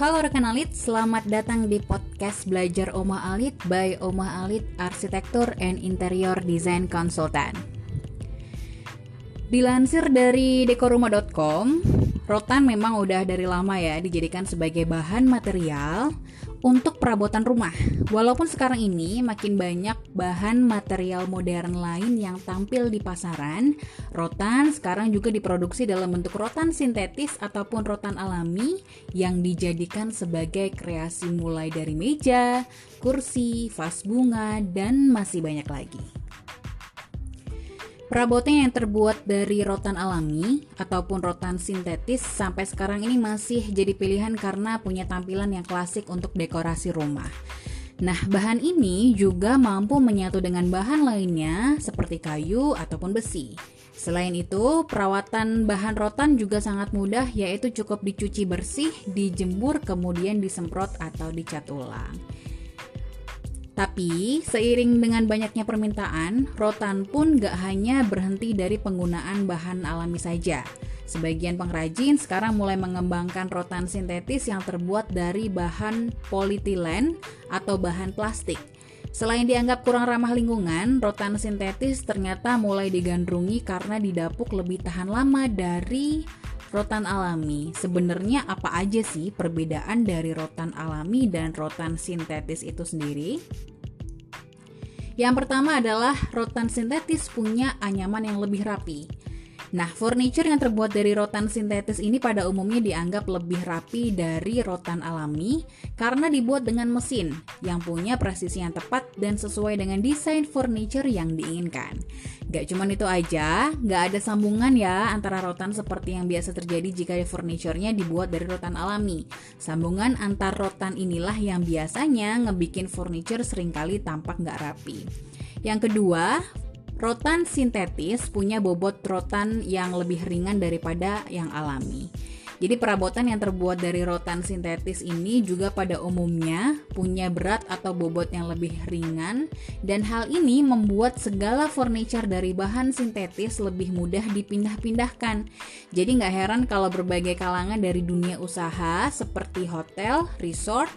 Halo rekan Alit, selamat datang di podcast Belajar Oma Alit by Oma Alit Arsitektur and Interior Design Consultant. Dilansir dari dekorumah.com, rotan memang udah dari lama ya dijadikan sebagai bahan material untuk perabotan rumah. Walaupun sekarang ini makin banyak bahan material modern lain yang tampil di pasaran, rotan sekarang juga diproduksi dalam bentuk rotan sintetis ataupun rotan alami yang dijadikan sebagai kreasi mulai dari meja, kursi, vas bunga, dan masih banyak lagi. Perabotan yang terbuat dari rotan alami ataupun rotan sintetis sampai sekarang ini masih jadi pilihan karena punya tampilan yang klasik untuk dekorasi rumah. Nah, bahan ini juga mampu menyatu dengan bahan lainnya seperti kayu ataupun besi. Selain itu, perawatan bahan rotan juga sangat mudah yaitu cukup dicuci bersih, dijemur, kemudian disemprot atau dicat ulang. Tapi, seiring dengan banyaknya permintaan, rotan pun gak hanya berhenti dari penggunaan bahan alami saja. Sebagian pengrajin sekarang mulai mengembangkan rotan sintetis yang terbuat dari bahan politilen atau bahan plastik. Selain dianggap kurang ramah lingkungan, rotan sintetis ternyata mulai digandrungi karena didapuk lebih tahan lama dari rotan alami. Sebenarnya apa aja sih perbedaan dari rotan alami dan rotan sintetis itu sendiri? Yang pertama adalah rotan sintetis punya anyaman yang lebih rapi. Nah, furniture yang terbuat dari rotan sintetis ini pada umumnya dianggap lebih rapi dari rotan alami karena dibuat dengan mesin yang punya presisi yang tepat dan sesuai dengan desain furniture yang diinginkan. Gak cuma itu aja, gak ada sambungan ya antara rotan seperti yang biasa terjadi jika furniturnya dibuat dari rotan alami. Sambungan antar rotan inilah yang biasanya ngebikin furniture sering kali tampak gak rapi. Yang kedua, Rotan sintetis punya bobot rotan yang lebih ringan daripada yang alami. Jadi perabotan yang terbuat dari rotan sintetis ini juga pada umumnya punya berat atau bobot yang lebih ringan dan hal ini membuat segala furniture dari bahan sintetis lebih mudah dipindah-pindahkan. Jadi nggak heran kalau berbagai kalangan dari dunia usaha seperti hotel, resort,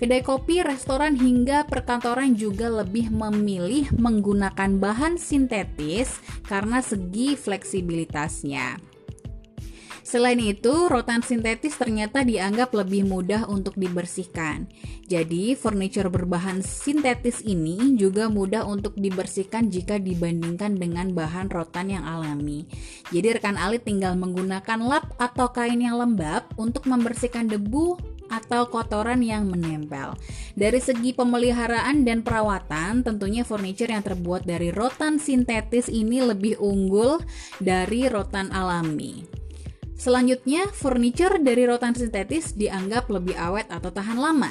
Kedai kopi, restoran hingga perkantoran juga lebih memilih menggunakan bahan sintetis karena segi fleksibilitasnya. Selain itu, rotan sintetis ternyata dianggap lebih mudah untuk dibersihkan. Jadi, furniture berbahan sintetis ini juga mudah untuk dibersihkan jika dibandingkan dengan bahan rotan yang alami. Jadi, rekan alit tinggal menggunakan lap atau kain yang lembab untuk membersihkan debu, atau kotoran yang menempel. Dari segi pemeliharaan dan perawatan, tentunya furniture yang terbuat dari rotan sintetis ini lebih unggul dari rotan alami. Selanjutnya, furniture dari rotan sintetis dianggap lebih awet atau tahan lama.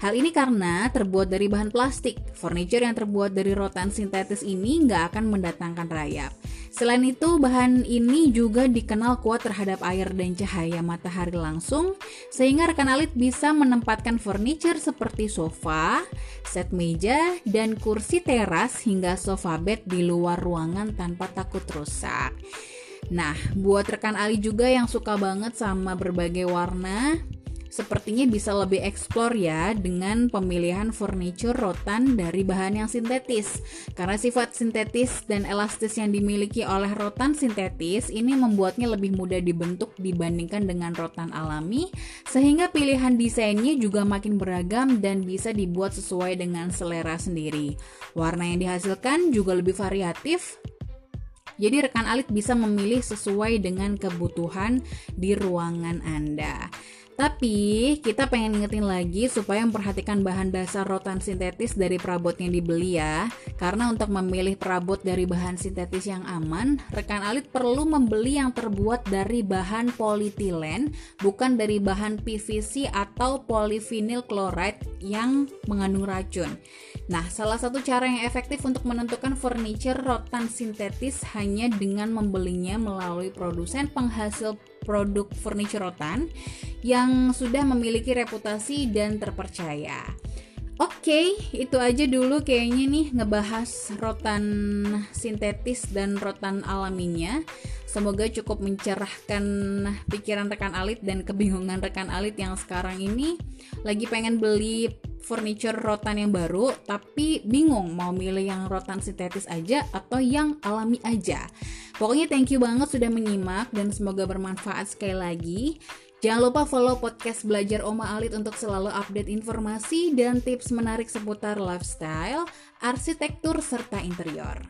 Hal ini karena terbuat dari bahan plastik. Furniture yang terbuat dari rotan sintetis ini nggak akan mendatangkan rayap. Selain itu, bahan ini juga dikenal kuat terhadap air dan cahaya matahari langsung, sehingga rekan alit bisa menempatkan furniture seperti sofa, set meja, dan kursi teras hingga sofa bed di luar ruangan tanpa takut rusak. Nah, buat rekan alit juga yang suka banget sama berbagai warna, sepertinya bisa lebih eksplor ya dengan pemilihan furniture rotan dari bahan yang sintetis. Karena sifat sintetis dan elastis yang dimiliki oleh rotan sintetis ini membuatnya lebih mudah dibentuk dibandingkan dengan rotan alami, sehingga pilihan desainnya juga makin beragam dan bisa dibuat sesuai dengan selera sendiri. Warna yang dihasilkan juga lebih variatif, jadi rekan alit bisa memilih sesuai dengan kebutuhan di ruangan Anda. Tapi kita pengen ingetin lagi supaya memperhatikan bahan dasar rotan sintetis dari perabot yang dibeli ya. Karena untuk memilih perabot dari bahan sintetis yang aman, rekan alit perlu membeli yang terbuat dari bahan politilen, bukan dari bahan PVC atau polyvinyl chloride yang mengandung racun. Nah, salah satu cara yang efektif untuk menentukan furniture rotan sintetis hanya dengan membelinya melalui produsen penghasil produk furniture rotan yang sudah memiliki reputasi dan terpercaya. Oke, okay, itu aja dulu kayaknya nih ngebahas rotan sintetis dan rotan alaminya. Semoga cukup mencerahkan pikiran rekan alit dan kebingungan rekan alit yang sekarang ini lagi pengen beli furniture rotan yang baru tapi bingung mau milih yang rotan sintetis aja atau yang alami aja. Pokoknya thank you banget sudah menyimak dan semoga bermanfaat sekali lagi. Jangan lupa follow podcast Belajar Oma Alit untuk selalu update informasi dan tips menarik seputar lifestyle, arsitektur, serta interior.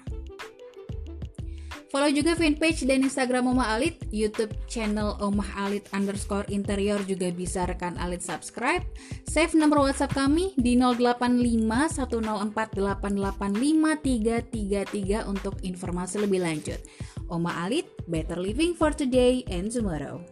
Follow juga fanpage dan Instagram Oma Alit, YouTube channel Omah Alit underscore interior juga bisa rekan Alit subscribe. Save nomor WhatsApp kami di 085104885333 untuk informasi lebih lanjut. Oma Alit, better living for today and tomorrow.